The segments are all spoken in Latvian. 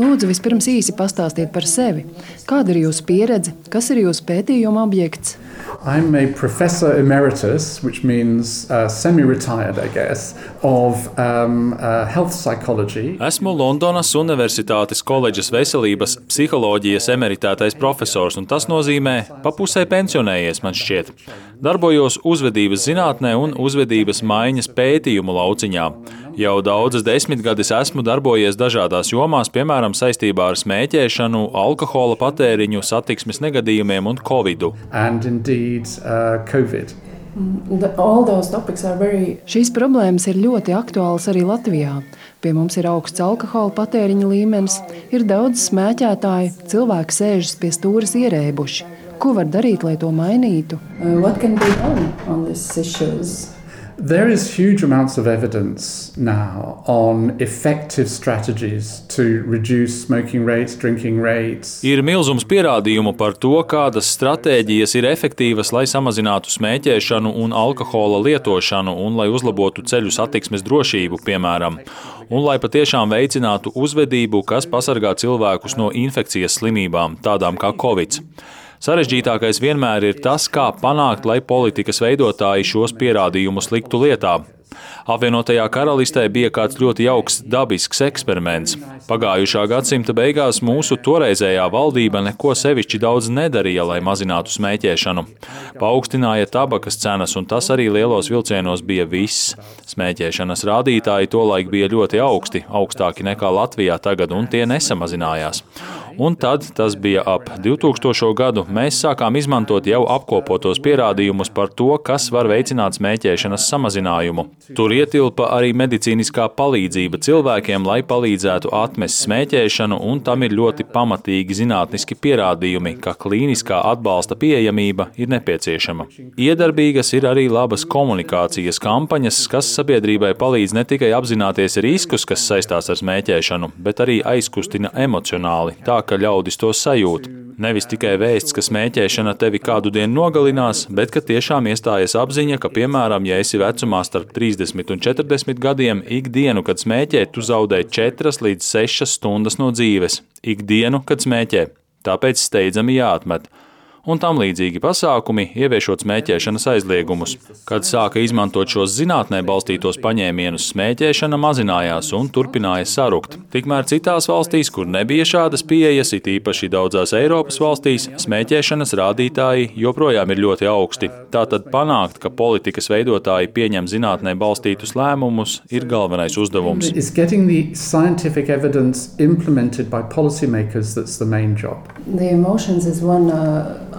Lūdzu, vispirms īsi pastāstiet par sevi. Kāda ir jūsu pieredze, kas ir jūsu pētījuma objekts? I'm a professor emeritus, which means uh, semi-retired, I guess, of um, uh, health psychology. Esmu Londonas Universitātes koledžas veselības psiholoģijas emeritētais profesors, un tas nozīmē pa pusē pensionējies, man šķiet. Darbojos uzvedības zinātnē un uzvedības maiņas pētījumu lauciņā. Jau daudzas desmitgades esmu darbojies dažādās jomās, piemēram, saistībā ar smēķēšanu, alkohola patēriņu, satiksmes negadījumiem un covid. Indeed, uh, COVID. Very... Šīs problēmas ir ļoti aktuālas arī Latvijā. Pie mums ir augsts alkohola patēriņa līmenis, ir daudz smēķētāju, cilvēki sēžas pie stūres ierēbuši. Ko var darīt, lai to mainītu? Uh, There is huge amounts of evidence now on effective strategies to reduce smoking rates, drinking rates. Ir milzums pierādījumu par to, kādas stratēģijas ir efektīvas, lai samazinātu smēķēšanu un alkohola lietošanu un lai uzlabotu ceļu satiksmes drošību, piemēram. Un lai patiešām veicinātu uzvedību, kas pasargā cilvēkus no infekcijas slimībām, tādām kā Covid. Sarežģītākais vienmēr ir tas, kā panākt, lai politikas veidotāji šos pierādījumus liktu lietā. Apvienotajā karalistē bija kāds ļoti jauks dabisks eksperiments. Pagājušā gadsimta beigās mūsu toreizējā valdība neko sevišķi daudz nedarīja, lai mazinātu smēķēšanu. Paaugstināja tabakas cenas, un tas arī lielos vilcienos bija viss. Smēķēšanas rādītāji tolaik bija ļoti augsti, augstāki nekā Latvijā tagad, un tie nesamazinājās. Un tad, tas bija ap 2000. gadu, mēs sākām izmantot jau apkopotos pierādījumus par to, kas var veicināt smēķēšanas samazinājumu. Tur ietilpa arī medicīniskā palīdzība cilvēkiem, lai palīdzētu atmest smēķēšanu, un tam ir ļoti pamatīgi zinātniski pierādījumi, ka klīniskā atbalsta pieejamība ir nepieciešama. Iedarbīgas ir arī labas komunikācijas kampaņas, kas sabiedrībai palīdz ne tikai apzināties riskus, kas saistās ar smēķēšanu, bet arī aizkustina emocionāli. Tā ka ļaudis to sajūt. Nevis tikai vēsts, ka smēķēšana tevi kādu dienu nogalinās, bet ka tiešām iestājas apziņa, ka, piemēram, ja esi vecumā starp 30 un 40 gadiem, ikdienu, kad smēķē, tu zaudē 4 līdz 6 stundas no dzīves. Ikdienu, kad smēķē. Tāpēc steidzami jāatmet un tam līdzīgi pasākumi, ieviešot smēķēšanas aizliegumus. Kad sāka izmantot šos zinātnē balstītos paņēmienus, smēķēšana mazinājās un turpināja sarukt. Tikmēr citās valstīs, kur nebija šādas pieejas, it īpaši daudzās Eiropas valstīs, smēķēšanas rādītāji joprojām ir ļoti augsti. Tātad panākt, ka politikas veidotāji pieņem zinātnē balstītus lēmumus, ir galvenais uzdevums. The emotions is one uh,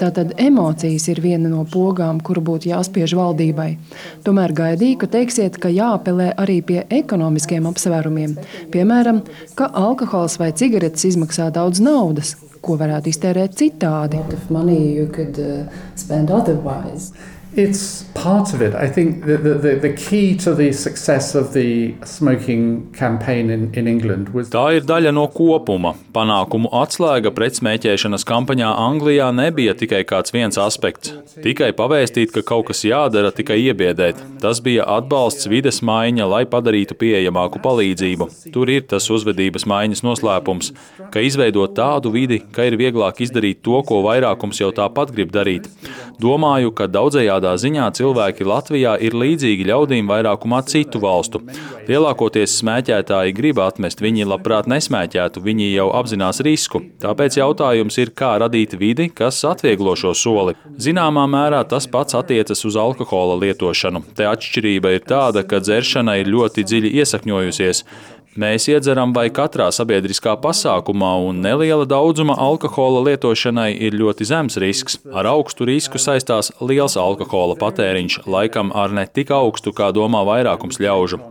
Tātad emocijas ir viena no pogām, kuru būtu jāspiež valdībai. Tomēr gaidīju, ka teiksiet, ka jāapelē arī pie ekonomiskiem apsvērumiem. Piemēram, ka alkohols vai cigaretes izmaksā daudz naudas, ko varētu iztērēt citādi. It's part of it. I think the, the, the key to the success of the smoking campaign in, in England was. Tā ir daļa no kopuma. Panākumu atslēga pret smēķēšanas kampaņā Anglijā nebija tikai kāds viens aspekts. Tikai pavēstīt, ka kaut kas jādara, tikai iebiedēt. Tas bija atbalsts vides maiņa, lai padarītu pieejamāku palīdzību. Tur ir tas uzvedības maiņas noslēpums, ka izveidot tādu vidi, ka ir vieglāk izdarīt to, ko vairākums jau tāpat grib darīt. Domāju, ka daudzējādi Šādā ziņā cilvēki Latvijā ir līdzīgi ļaudīm vairākumā citu valstu. Lielākoties smēķētāji grib atmest, viņi labprāt nesmēķētu, viņi jau apzinās risku. Tāpēc jautājums ir, kā radīt vidi, kas atvieglo šo soli. Zināmā mērā tas pats attiecas uz alkohola lietošanu. Te atšķirība ir tāda, ka dzeršana ir ļoti dziļi iesakņojusies. Mēs iedzeram vai katrā sabiedriskā pasākumā, un neliela daudzuma alkohola lietošanai ir ļoti zems risks. Ar augstu risku saistās liels alkohola patēriņš, laikam ar ne tik augstu, kā domā vairākums ļaužu.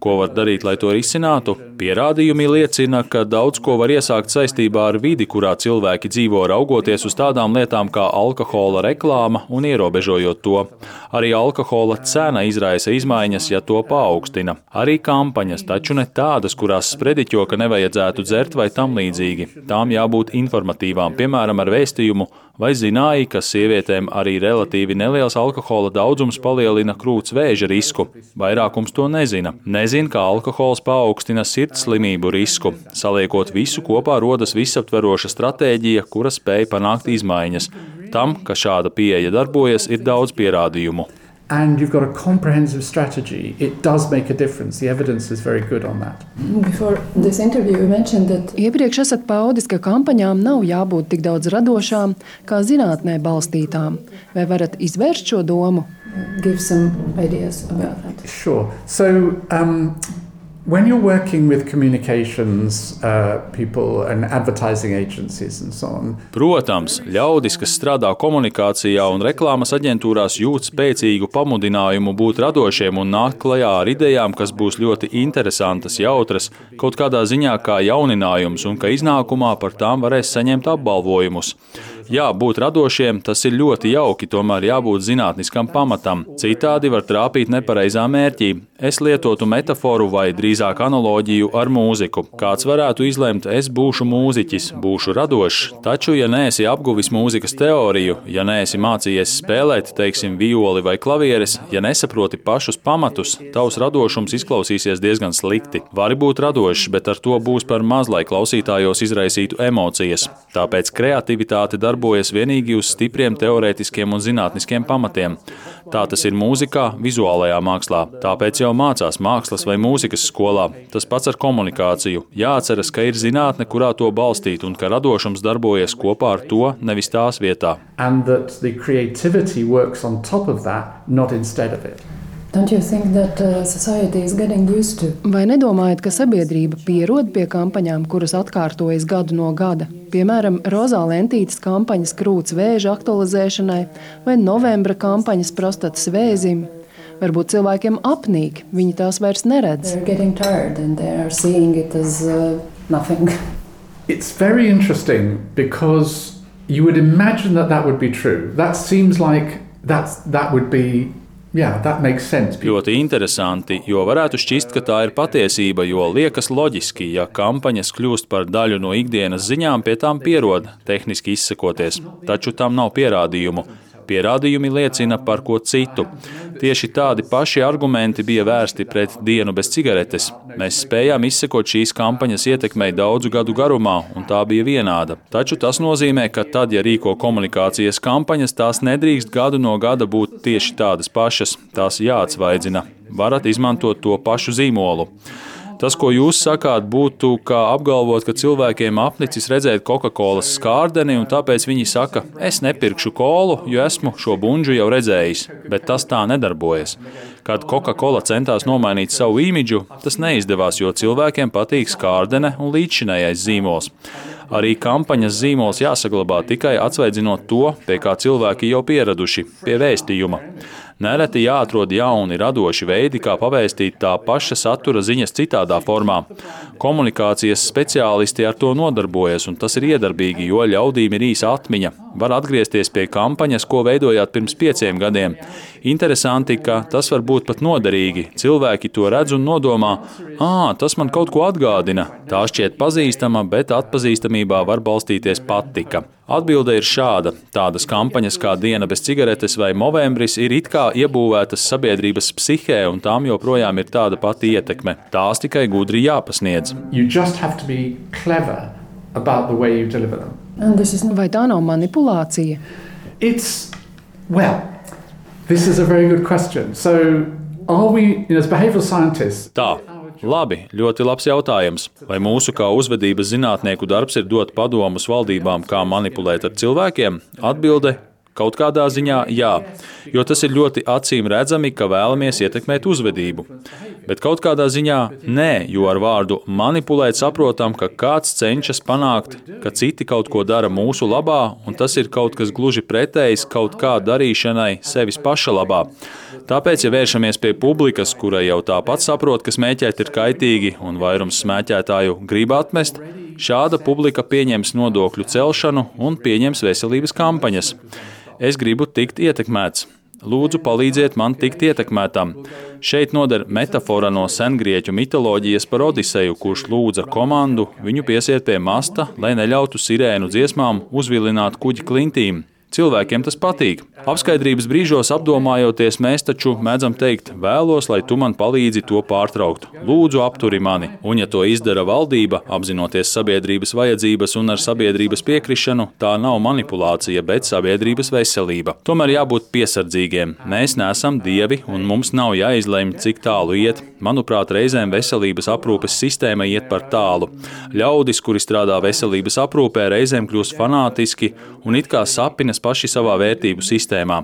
Ko var darīt, lai to risinātu? Pierādījumi liecina, ka daudz ko var iesākt saistībā ar vidi, kurā cilvēki dzīvo, raugoties uz tādām lietām kā alkohola reklāma un ierobežojot to. Arī alkohola cena izraisa izmaiņas, ja to paaugstina. Arī kampaņas, taču ne tādas, kurās sprediķo, ka nevajadzētu dzert vai tam līdzīgi. Tām jābūt informatīvām, piemēram, ar vēstījumu Vai zināji, ka sievietēm arī relatīvi neliels alkohola daudzums palielina krūts vēža risku? Vairākums to nezina. Nezina nezina, ka alkohols paaugstina sirdslimību risku. Saliekot visu kopā, rodas visaptveroša stratēģija, kura spēj panākt izmaiņas. Tam, ka šāda pieeja darbojas, ir daudz pierādījumu. and you've got a comprehensive strategy, it does make a difference. The evidence is very good on that. Before this interview, you mentioned that Iepriekš esat paudis, ka kampaņām nav jābūt tik daudz radošām, kā zinātnē balstītām. Vai varat izvērst šo domu? Give some ideas about that. Sure. So, um, when you're working with communications uh, people and advertising agencies and so on, Protams, ļaudis, kas strādā komunikācijā un reklāmas aģentūrās, jūt spēcīgu pamudinājumu būt radošiem un nākt klajā ar idejām, kas būs ļoti interesantas, jautras, kaut kādā ziņā kā jauninājums, un ka iznākumā par tām varēs saņemt apbalvojumus. Jā, būt radošiem tas ir ļoti jauki, tomēr jābūt zinātniskam pamatam. Citādi var trāpīt nepareizā mērķī. Es lietotu metaforu vai drīzāk analoģiju ar mūziku. Kāds varētu izlemt, es būšu mūziķis, būšu radošs, taču, ja neesi apguvis mūzikas teoriju, ja neesi mācījies spēlēt, teiksim, violi vai klavieres, ja nesaproti pašus pamatus, tavs radošums izklausīsies diezgan slikti. Vari būt radošs, bet ar to būs par maz, lai klausītājos izraisītu emocijas. Tāpēc kreativitāte darbojas darbojas tikai uz stipriem teorētiskiem un zinātniskiem pamatiem. Tā tas ir mūzikā, vizuālajā mākslā. Tāpēc jau mācās mākslas vai mūzikas skolā. Tas pats ar komunikāciju. Jāatceras, ka ir zinātne, kurā to balstīt, un ka radošums darbojas kopā ar to, nevis tās vietā. That uh, Vai nedomājat, ka sabiedrība pierod pie kampaņām, kuras atkārtojas gadu no gada? Piemēram, rozā lentītes kampaņas krūts vēža aktualizēšanai vai novembra kampaņas prostatas vēzim. Varbūt cilvēkiem apnīk, viņi tās vairs neredz. It's very interesting because you would imagine that that would be true. That seems like that's, that would be Jā, ļoti interesanti, jo varētu šķist, ka tā ir patiesība, jo liekas loģiski, ja kampaņas kļūst par daļu no ikdienas ziņām, pie tām pierod, tehniski izsakoties. Taču tam nav pierādījumu. Pierādījumi liecina par ko citu. Tieši tādi paši argumenti bija vērsti pret dienu bez cigaretes. Mēs spējām izsekot šīs kampaņas ietekmei daudzu gadu garumā, un tā bija vienāda. Taču tas nozīmē, ka tad, ja rīko komunikācijas kampaņas, tās nedrīkst gadu no gada būt tieši tādas pašas. Tās jāatsvaidzina. Varat izmantot to pašu zīmolu. Tas, ko jūs sakāt, būtu kā apgalvot, ka cilvēkiem apnicis redzēt Coca-Cola skārdeni, un tāpēc viņi saka, es nepirkšu kolu, jo esmu šo bunžu jau redzējis. Bet tas tā nedarbojas. Kad Coca-Cola centās nomainīt savu imidžu, tas neizdevās, jo cilvēkiem patīk skārdene un līdzšinējais zīmols. Arī kampaņas zīmols jāsaglabā tikai atsveidzinot to, pie kā cilvēki jau pieraduši, pie vēstījuma. Nereti jāatrod jauni, radoši veidi, kā pavēstīt tā paša satura ziņas citādā formā. Komunikācijas speciālisti ar to nodarbojas, un tas ir iedarbīgi, jo ļaudīm ir īsa atmiņa. Var atgriezties pie kampaņas, ko veidojāt pirms pieciem gadiem. Interesanti, ka tas var būt pat noderīgi. Cilvēki to redz un nodomā, ah, tas man kaut ko atgādina. Tā šķiet pazīstama, bet atpazīstamībā var balstīties patika. Atbilde ir šāda. Tādas kampaņas kā Diena bez cigaretes vai Movembris ir it kā iebūvētas sabiedrības psihē, un tām joprojām ir tāda pati ietekme. Tās tikai gudri jāpasniedz. Vai tā nav manipulācija? It's, well, This is a very good question. So, are we, you know, as behavioral scientists? Tā. Labi, ļoti labs jautājums. Vai mūsu kā uzvedības zinātnieku darbs ir dot padomus valdībām, kā manipulēt ar cilvēkiem? Atbilde Kaut kādā ziņā jā, jo tas ir ļoti acīm redzami, ka vēlamies ietekmēt uzvedību. Bet kaut kādā ziņā nē, jo ar vārdu manipulēt saprotam, ka kāds cenšas panākt, ka citi kaut ko dara mūsu labā, un tas ir kaut kas gluži pretējs kaut kā darīšanai sevis paša labā. Tāpēc, ja vēršamies pie publikas, kurai jau tāpat saprot, ka smēķēt ir kaitīgi un vairums smēķētāju grib atmest, šāda publika pieņems nodokļu celšanu un pieņems veselības kampaņas. Es gribu tikt ietekmēts. Lūdzu, palīdziet man tikt ietekmētam. Šeit noder metāfora no sengrieķu mitoloģijas par Odiseju, kurš lūdza komandu viņu piesiet pie masta, lai neļautu sirēnu dziesmām uzvilināt kuģi klintīm. Cilvēkiem tas patīk. Apskaidrības brīžos apdomājoties, mēs taču mēdzam teikt, vēlos, lai tu man palīdzi to pārtraukt. Lūdzu, apturi mani. Un, ja to izdara valdība, apzinoties sabiedrības vajadzības un ar sabiedrības piekrišanu, tā nav manipulācija, bet sabiedrības veselība. Tomēr jābūt piesardzīgiem. Mēs neesam dievi un mums nav jāizlemj, cik tālu iet. Manuprāt, reizēm veselības aprūpes sistēma iet par tālu. Ļaudis, kuri strādā veselības aprūpē, reizēm kļūst fanātiski un it kā sapinas paši savā vērtību sistēmā.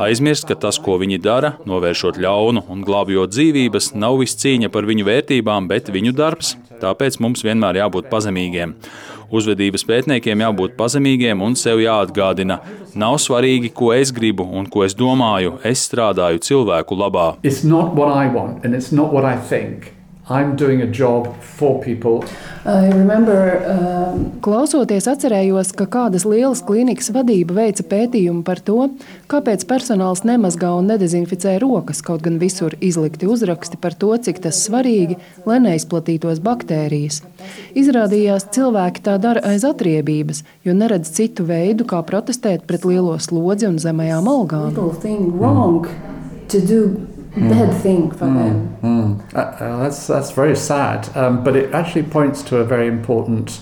Aizmirst, ka tas, ko viņi dara, novēršot ļaunu un glābjot dzīvības, nav viss cīņa par viņu vērtībām, bet viņu darbs. Tāpēc mums vienmēr jābūt pazemīgiem. Uzvedības pētniekiem jābūt pazemīgiem un sev jāatgādina, nav svarīgi, ko es gribu un ko es domāju, es strādāju cilvēku labā. I I. I'm doing a job for people. Remember, um... Klausoties, atcerējos, ka kādas lielas klīnikas vadība veica pētījumu par to, kāpēc personāls nemazgā un nedezinficē rokas, kaut gan visur izlikti uzraksti par to, cik tas svarīgi, lai neizplatītos baktērijas. Izrādījās, cilvēki tā dara aiz atriebības, jo neredz citu veidu, kā protestēt pret lielo slodzi un zemajām algām. Bad mm. thing for mm. them. Mm. Uh, uh, that's that's very sad, um, but it actually points to a very important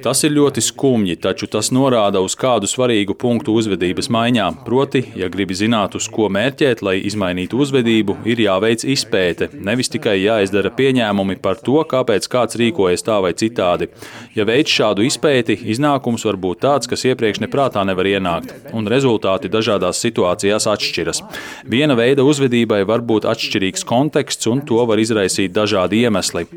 Tas ir ļoti skumji, taču tas norāda uz kādu svarīgu punktu uzvedības maiņā. Proti, ja gribi zināt, uz ko mērķēt, lai izmainītu uzvedību, ir jāveic izpēte, nevis tikai jāizdara pieņēmumi par to, kāpēc kāds rīkojas tā vai citādi. Ja veic šādu izpēti, iznākums var būt tāds, kas iepriekš neprātā nevar ienākt, un rezultāti dažādās situācijās atšķiras. Viena veida uzvedībai var būt atšķirīgs konteksts, un to var izraisīt dažādi iemesli.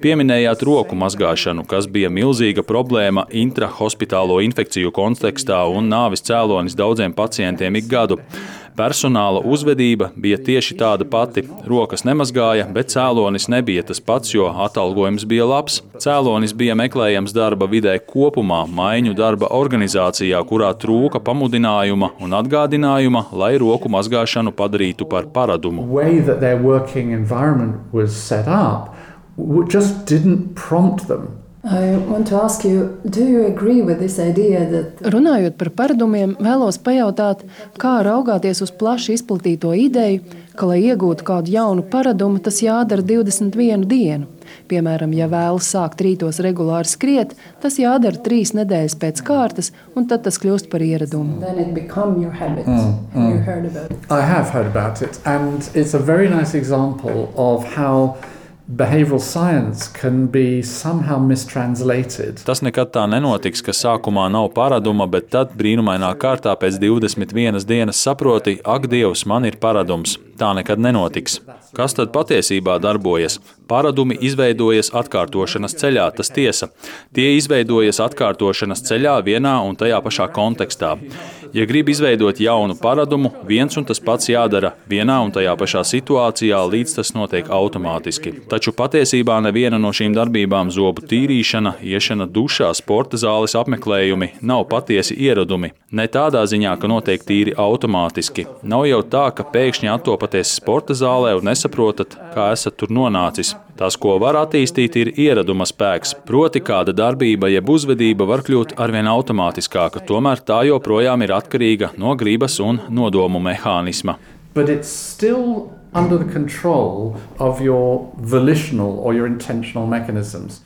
Pieminējāt roku mazgāšanu, kas bija milzīga problēma intrahospitālo infekciju kontekstā un nāvis cēlonis daudziem pacientiem ik gadu. Personāla uzvedība bija tieši tāda pati. Rokas nemazgāja, bet cēlonis nebija tas pats, jo atalgojums bija labs. Cēlonis bija meklējams darba vidē kopumā, maiņu darba organizācijā, kurā trūka pamudinājuma un atgādinājuma, lai roku mazgāšanu padarītu par paradumu just didn't prompt them. You, you that... Runājot par paradumiem, vēlos pajautāt, kā raugāties uz plaši izplatīto ideju, ka, lai iegūtu kādu jaunu paradumu, tas jādara 21 dienu. Piemēram, ja vēlas sākt rītos regulāri skriet, tas jādara trīs nedēļas pēc kārtas, un tad tas kļūst par ieradumu. Mm, mm. I have heard about it, and it's a very nice example of how behavioral science can be somehow mistranslated. Tas nekad tā nenotiks, ka sākumā nav paraduma, bet tad brīnumainā kārtā pēc 21 dienas saproti, ak, Dievs, man ir paradums. Tā nekad nenotiks. Kas tad patiesībā darbojas? Paradumi izveidojas atkārtošanas ceļā, tas tiesa. Tie izveidojas atkārtošanas ceļā vienā un tajā pašā kontekstā. Ja grib izveidot jaunu paradumu, viens un tas pats jādara vienā un tajā pašā situācijā, līdz tas notiek automātiski. Taču patiesībā neviena no šīm darbībām, zobu tīrīšana, iešana dušā, sporta zāles apmeklējumi, nav patiesi ieradumi. Ne tādā ziņā, ka notiek tīri automātiski. Nav jau tā, ka pēkšņi attopaties sporta zālē un nesaprotat, kā esat tur nonācis. Tas, ko var attīstīt, ir ieraduma spēks. Proti, kāda darbība jeb uzvedība var kļūt arvien automātiskāka, tomēr tā joprojām ir atkarīga no gribas un nodomu mehānisma. under the control of your volitional or your intentional mechanisms.